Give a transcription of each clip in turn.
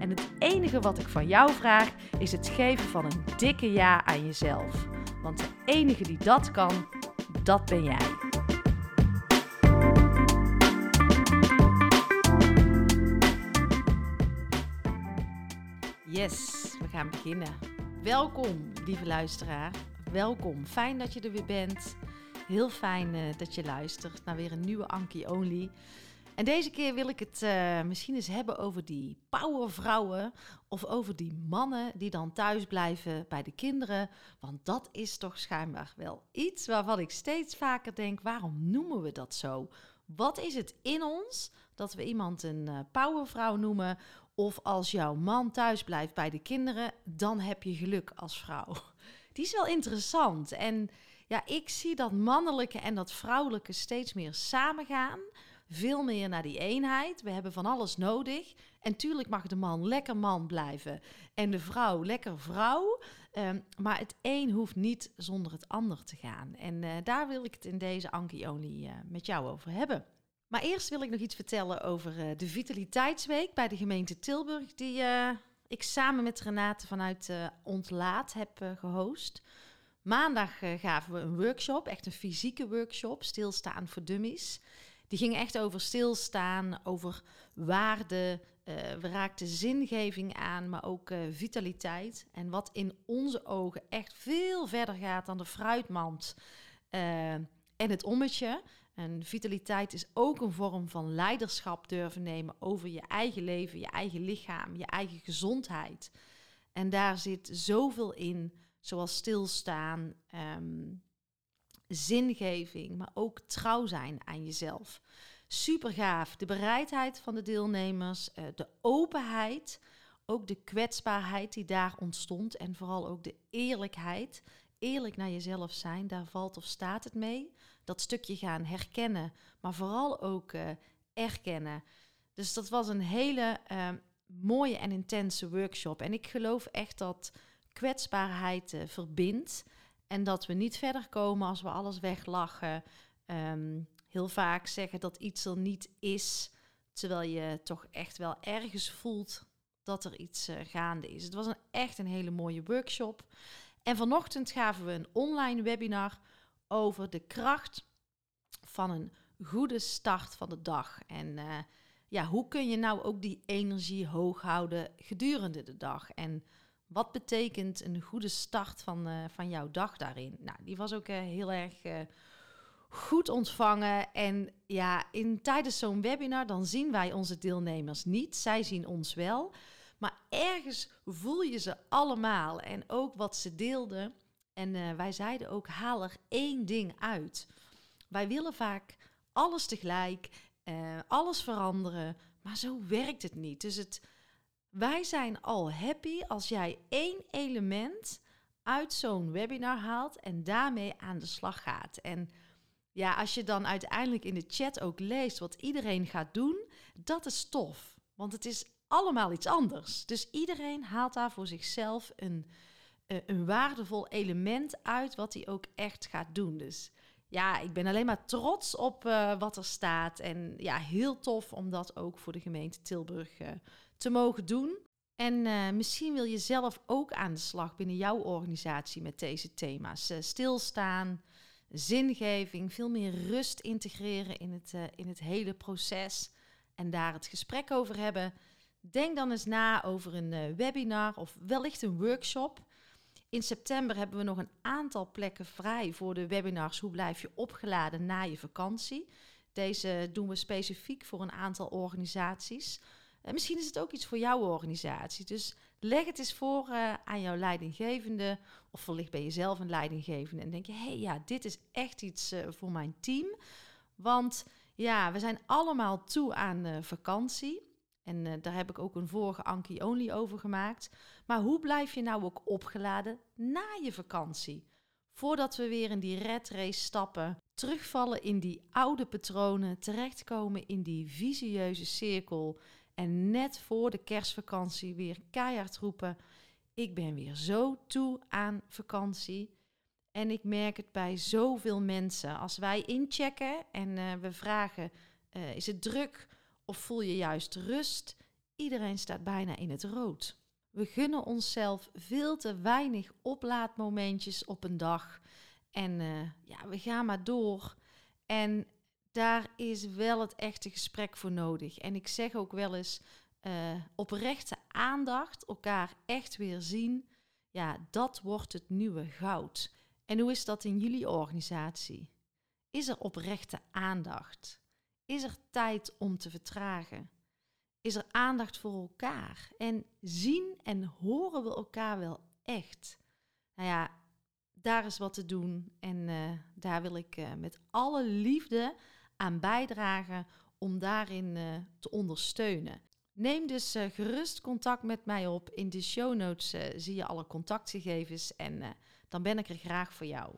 En het enige wat ik van jou vraag is het geven van een dikke ja aan jezelf. Want de enige die dat kan, dat ben jij. Yes, we gaan beginnen. Welkom, lieve luisteraar. Welkom. Fijn dat je er weer bent. Heel fijn uh, dat je luistert naar weer een nieuwe Anki Only. En deze keer wil ik het uh, misschien eens hebben over die powervrouwen of over die mannen die dan thuis blijven bij de kinderen. Want dat is toch schijnbaar wel iets waarvan ik steeds vaker denk, waarom noemen we dat zo? Wat is het in ons dat we iemand een uh, powervrouw noemen? Of als jouw man thuis blijft bij de kinderen, dan heb je geluk als vrouw. Die is wel interessant. En ja, ik zie dat mannelijke en dat vrouwelijke steeds meer samengaan veel meer naar die eenheid. We hebben van alles nodig. En tuurlijk mag de man lekker man blijven en de vrouw lekker vrouw. Um, maar het een hoeft niet zonder het ander te gaan. En uh, daar wil ik het in deze Anki Only uh, met jou over hebben. Maar eerst wil ik nog iets vertellen over uh, de Vitaliteitsweek bij de gemeente Tilburg, die ik samen met Renate vanuit Ontlaat heb gehost. Maandag gaven we een workshop, echt een fysieke workshop, stilstaan voor dummies. Die ging echt over stilstaan, over waarde. Uh, we raakten zingeving aan, maar ook uh, vitaliteit. En wat in onze ogen echt veel verder gaat dan de fruitmand uh, en het ommetje. En vitaliteit is ook een vorm van leiderschap durven nemen over je eigen leven, je eigen lichaam, je eigen gezondheid. En daar zit zoveel in, zoals stilstaan, um, zingeving, maar ook trouw zijn aan jezelf. Super gaaf. De bereidheid van de deelnemers, uh, de openheid, ook de kwetsbaarheid die daar ontstond en vooral ook de eerlijkheid. Eerlijk naar jezelf zijn, daar valt of staat het mee. Dat stukje gaan herkennen, maar vooral ook uh, erkennen. Dus dat was een hele uh, mooie en intense workshop. En ik geloof echt dat kwetsbaarheid verbindt. En dat we niet verder komen als we alles weglachen. Um, heel vaak zeggen dat iets er niet is, terwijl je toch echt wel ergens voelt dat er iets uh, gaande is. Het was een, echt een hele mooie workshop. En vanochtend gaven we een online webinar over de kracht van een goede start van de dag. En uh, ja, hoe kun je nou ook die energie hoog houden gedurende de dag? En wat betekent een goede start van, uh, van jouw dag daarin? Nou, die was ook uh, heel erg uh, goed ontvangen. En ja, in, tijdens zo'n webinar dan zien wij onze deelnemers niet. Zij zien ons wel. Maar ergens voel je ze allemaal. En ook wat ze deelden. En wij zeiden ook, haal er één ding uit. Wij willen vaak alles tegelijk, alles veranderen. Maar zo werkt het niet. Dus het wij zijn al happy als jij één element uit zo'n webinar haalt en daarmee aan de slag gaat. En ja, als je dan uiteindelijk in de chat ook leest wat iedereen gaat doen, dat is tof. Want het is allemaal iets anders. Dus iedereen haalt daar voor zichzelf een, uh, een waardevol element uit wat hij ook echt gaat doen. Dus ja, ik ben alleen maar trots op uh, wat er staat. En ja, heel tof om dat ook voor de gemeente Tilburg uh, te mogen doen. En uh, misschien wil je zelf ook aan de slag binnen jouw organisatie met deze thema's. Stilstaan, zingeving, veel meer rust integreren in het, in het hele proces en daar het gesprek over hebben. Denk dan eens na over een webinar of wellicht een workshop. In september hebben we nog een aantal plekken vrij voor de webinars Hoe blijf je opgeladen na je vakantie. Deze doen we specifiek voor een aantal organisaties. En misschien is het ook iets voor jouw organisatie. Dus leg het eens voor uh, aan jouw leidinggevende. Of wellicht ben je zelf een leidinggevende. En denk je, hé hey, ja, dit is echt iets uh, voor mijn team. Want ja, we zijn allemaal toe aan uh, vakantie. En uh, daar heb ik ook een vorige Anki Only over gemaakt. Maar hoe blijf je nou ook opgeladen na je vakantie? Voordat we weer in die red race stappen, terugvallen in die oude patronen, terechtkomen in die visieuze cirkel en net voor de kerstvakantie weer keihard roepen: Ik ben weer zo toe aan vakantie. En ik merk het bij zoveel mensen. Als wij inchecken en uh, we vragen: uh, Is het druk of voel je juist rust? Iedereen staat bijna in het rood. We gunnen onszelf veel te weinig oplaadmomentjes op een dag. En uh, ja, we gaan maar door. En daar is wel het echte gesprek voor nodig. En ik zeg ook wel eens uh, oprechte aandacht, elkaar echt weer zien. Ja, dat wordt het nieuwe goud. En hoe is dat in jullie organisatie? Is er oprechte aandacht? Is er tijd om te vertragen? Is er aandacht voor elkaar? En zien en horen we elkaar wel echt? Nou ja, daar is wat te doen. En uh, daar wil ik uh, met alle liefde aan bijdragen om daarin uh, te ondersteunen. Neem dus gerust contact met mij op. In de show notes zie je alle contactgegevens en dan ben ik er graag voor jou.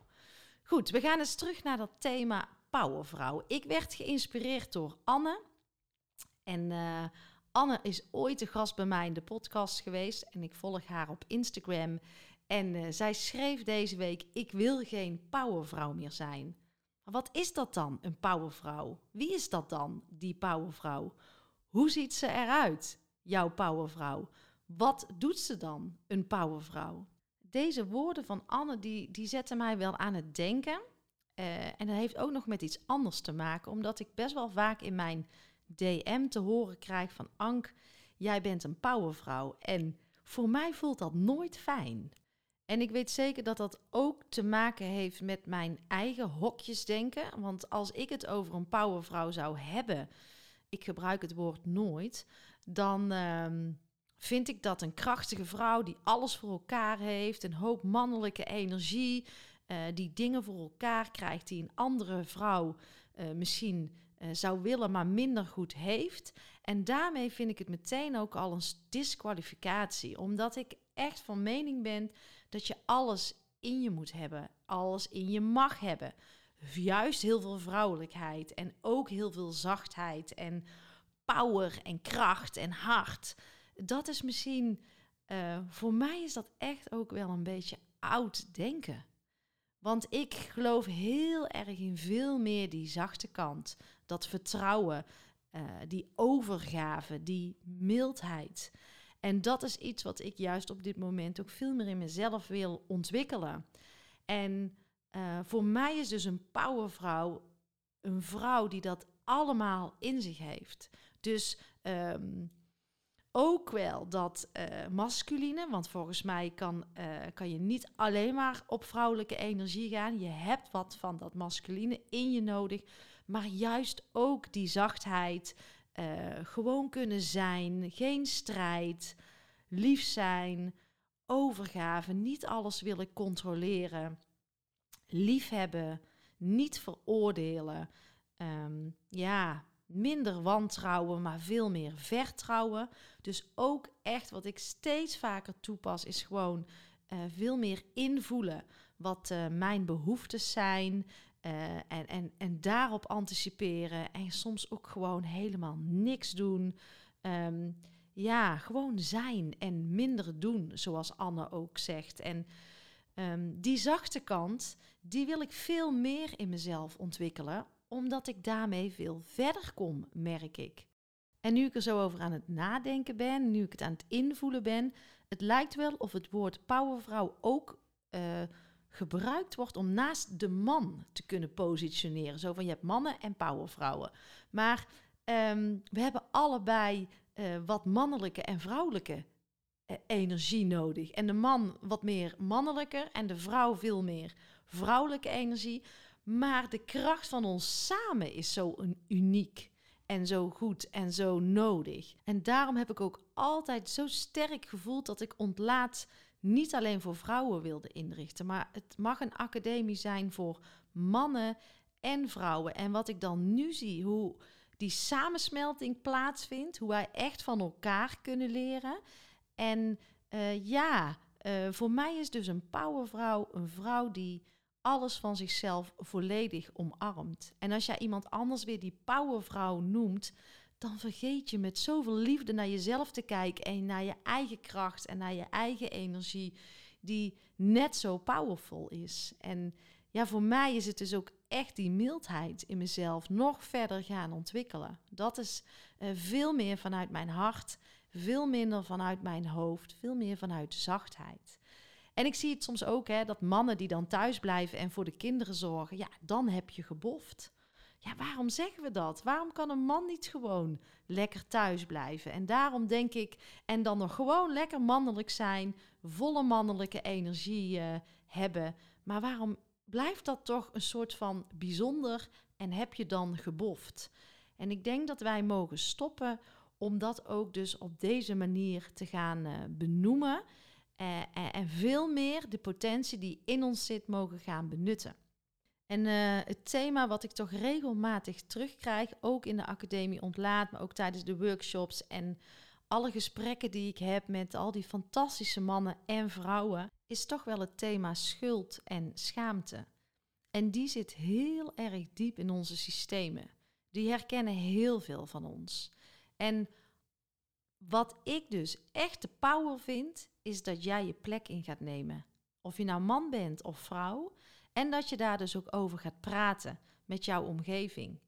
Goed, we gaan eens terug naar dat thema powervrouw. Ik werd geïnspireerd door Anne. En Anne is ooit de gast bij mij in de podcast geweest en ik volg haar op Instagram. En zij schreef deze week: Ik wil geen powervrouw meer zijn. Maar wat is dat dan, een powervrouw? Wie is dat dan, die powervrouw? Hoe ziet ze eruit, jouw powervrouw? Wat doet ze dan, een powervrouw? Deze woorden van Anne, die, die zetten mij wel aan het denken. Uh, en dat heeft ook nog met iets anders te maken, omdat ik best wel vaak in mijn DM te horen krijg van Ank, jij bent een powervrouw. En voor mij voelt dat nooit fijn. En ik weet zeker dat dat ook te maken heeft met mijn eigen hokjesdenken. Want als ik het over een powervrouw zou hebben, ik gebruik het woord nooit, dan uh, vind ik dat een krachtige vrouw die alles voor elkaar heeft, een hoop mannelijke energie, uh, die dingen voor elkaar krijgt die een andere vrouw uh, misschien uh, zou willen, maar minder goed heeft. En daarmee vind ik het meteen ook al een disqualificatie, omdat ik echt van mening ben dat je alles in je moet hebben, alles in je mag hebben. Juist heel veel vrouwelijkheid en ook heel veel zachtheid en power en kracht en hart. Dat is misschien, voor mij is dat echt ook wel een beetje oud denken. Want ik geloof heel erg in veel meer die zachte kant, dat vertrouwen, uh, die overgave, die mildheid. En dat is iets wat ik juist op dit moment ook veel meer in mezelf wil ontwikkelen. En uh, voor mij is dus een powervrouw een vrouw die dat allemaal in zich heeft. Dus um, ook wel dat uh, masculine, want volgens mij kan, uh, kan je niet alleen maar op vrouwelijke energie gaan. Je hebt wat van dat masculine in je nodig, maar juist ook die zachtheid, uh, gewoon kunnen zijn, geen strijd, lief zijn, overgave, niet alles willen controleren, liefhebben, niet veroordelen. Um, ja, minder wantrouwen, maar veel meer vertrouwen. Dus ook echt wat ik steeds vaker toepas, is gewoon uh, veel meer invoelen wat uh, mijn behoeftes zijn. Uh, en, en, en daarop anticiperen. En soms ook gewoon helemaal niks doen. Um, ja, gewoon zijn en minder doen, zoals Anne ook zegt. En um, die zachte kant, die wil ik veel meer in mezelf ontwikkelen, omdat ik daarmee veel verder kom, merk ik. En nu ik er zo over aan het nadenken ben, nu ik het aan het invoelen ben, het lijkt wel of het woord powervrouw ook uh, gebruikt wordt om naast de man te kunnen positioneren. Zo van je hebt mannen en powervrouwen. Maar um, we hebben allebei uh, wat mannelijke en vrouwelijke energie nodig. En de man wat meer mannelijker en de vrouw veel meer vrouwelijke energie. Maar de kracht van ons samen is zo uniek en zo goed en zo nodig. En daarom heb ik ook altijd zo sterk gevoeld dat ik ontlaat niet alleen voor vrouwen wilde inrichten, maar het mag een academie zijn voor mannen en vrouwen. En wat ik dan nu zie, hoe die samensmelting plaatsvindt, hoe wij echt van elkaar kunnen leren. En uh, ja, uh, voor mij is dus een powervrouw een vrouw die alles van zichzelf volledig omarmt. En als jij iemand anders weer die powervrouw noemt, dan vergeet je met zoveel liefde naar jezelf te kijken en naar je eigen kracht en naar je eigen energie, die net zo powerful is. En ja, voor mij is het dus ook echt die mildheid in mezelf nog verder gaan ontwikkelen. Dat is uh, veel meer vanuit mijn hart, veel minder vanuit mijn hoofd, veel meer vanuit zachtheid. En ik zie het soms ook, hè, dat mannen die dan thuis blijven en voor de kinderen zorgen, ja, dan heb je geboft. Ja, waarom zeggen we dat? Waarom kan een man niet gewoon lekker thuis blijven? En daarom denk ik, en dan nog gewoon lekker mannelijk zijn, volle mannelijke energie uh, hebben. Maar waarom blijft dat toch een soort van bijzonder en heb je dan geboft? En ik denk dat wij mogen stoppen om dat ook dus op deze manier te gaan uh, benoemen. Uh, en veel meer de potentie die in ons zit mogen gaan benutten. En uh, het thema wat ik toch regelmatig terugkrijg, ook in de academie ontlaat, maar ook tijdens de workshops en alle gesprekken die ik heb met al die fantastische mannen en vrouwen, is toch wel het thema schuld en schaamte. En die zit heel erg diep in onze systemen. Die herkennen heel veel van ons. En wat ik dus echt de power vind, is dat jij je plek in gaat nemen. Of je nou man bent of vrouw. En dat je daar dus ook over gaat praten met jouw omgeving.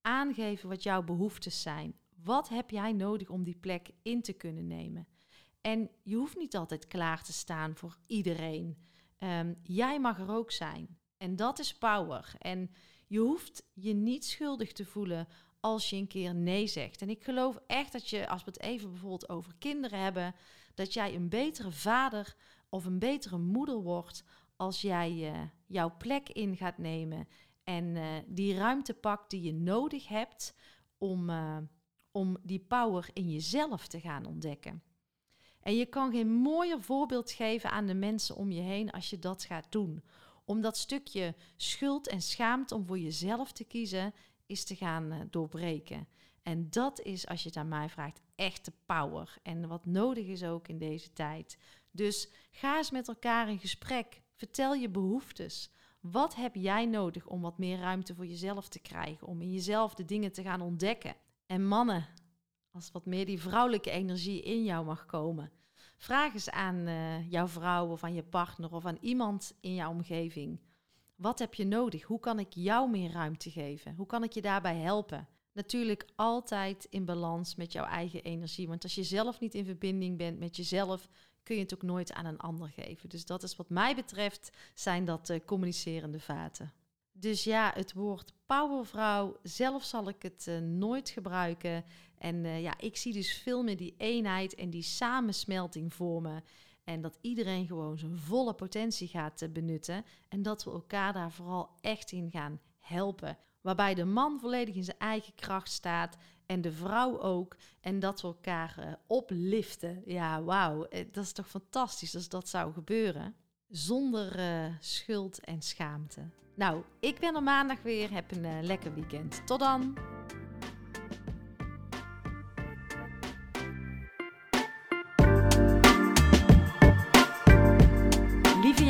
Aangeven wat jouw behoeftes zijn. Wat heb jij nodig om die plek in te kunnen nemen? En je hoeft niet altijd klaar te staan voor iedereen. Um, jij mag er ook zijn. En dat is power. En je hoeft je niet schuldig te voelen als je een keer nee zegt. En ik geloof echt dat je, als we het even bijvoorbeeld over kinderen hebben, dat jij een betere vader of een betere moeder wordt als jij uh, jouw plek in gaat nemen en uh, die ruimte pakt die je nodig hebt om, uh, om die power in jezelf te gaan ontdekken. En je kan geen mooier voorbeeld geven aan de mensen om je heen als je dat gaat doen. Om dat stukje schuld en schaamte om voor jezelf te kiezen, is te gaan doorbreken. En dat is, als je het aan mij vraagt, echte power. En wat nodig is ook in deze tijd. Dus ga eens met elkaar in gesprek. Vertel je behoeftes. Wat heb jij nodig om wat meer ruimte voor jezelf te krijgen? Om in jezelf de dingen te gaan ontdekken. En mannen, als wat meer die vrouwelijke energie in jou mag komen. Vraag eens aan uh, jouw vrouw of aan je partner of aan iemand in jouw omgeving. Wat heb je nodig? Hoe kan ik jou meer ruimte geven? Hoe kan ik je daarbij helpen? Natuurlijk altijd in balans met jouw eigen energie. Want als je zelf niet in verbinding bent met jezelf, kun je het ook nooit aan een ander geven. Dus dat is wat mij betreft, zijn dat uh, communicerende vaten. Dus ja, het woord powervrouw, zelf zal ik het uh, nooit gebruiken. En uh, ja, ik zie dus veel meer die eenheid en die samensmelting vormen. En dat iedereen gewoon zijn volle potentie gaat benutten. En dat we elkaar daar vooral echt in gaan helpen. Waarbij de man volledig in zijn eigen kracht staat en de vrouw ook. En dat we elkaar uh, opliften. Ja, wauw. Eh, dat is toch fantastisch als dat zou gebeuren. Zonder schuld en schaamte. Nou, ik ben er maandag weer. Heb een lekker weekend. Tot dan.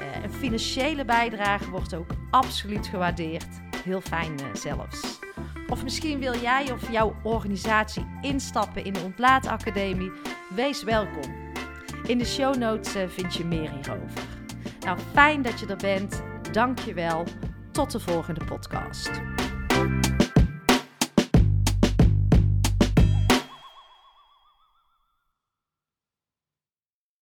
Uh, een financiële bijdrage wordt ook absoluut gewaardeerd. Heel fijn uh, zelfs. Of misschien wil jij of jouw organisatie instappen in de Ontlaatacademie? Wees welkom. In de show notes eh, vind je meer hierover. Nou, fijn dat je er bent. Dank je wel. Tot de volgende podcast.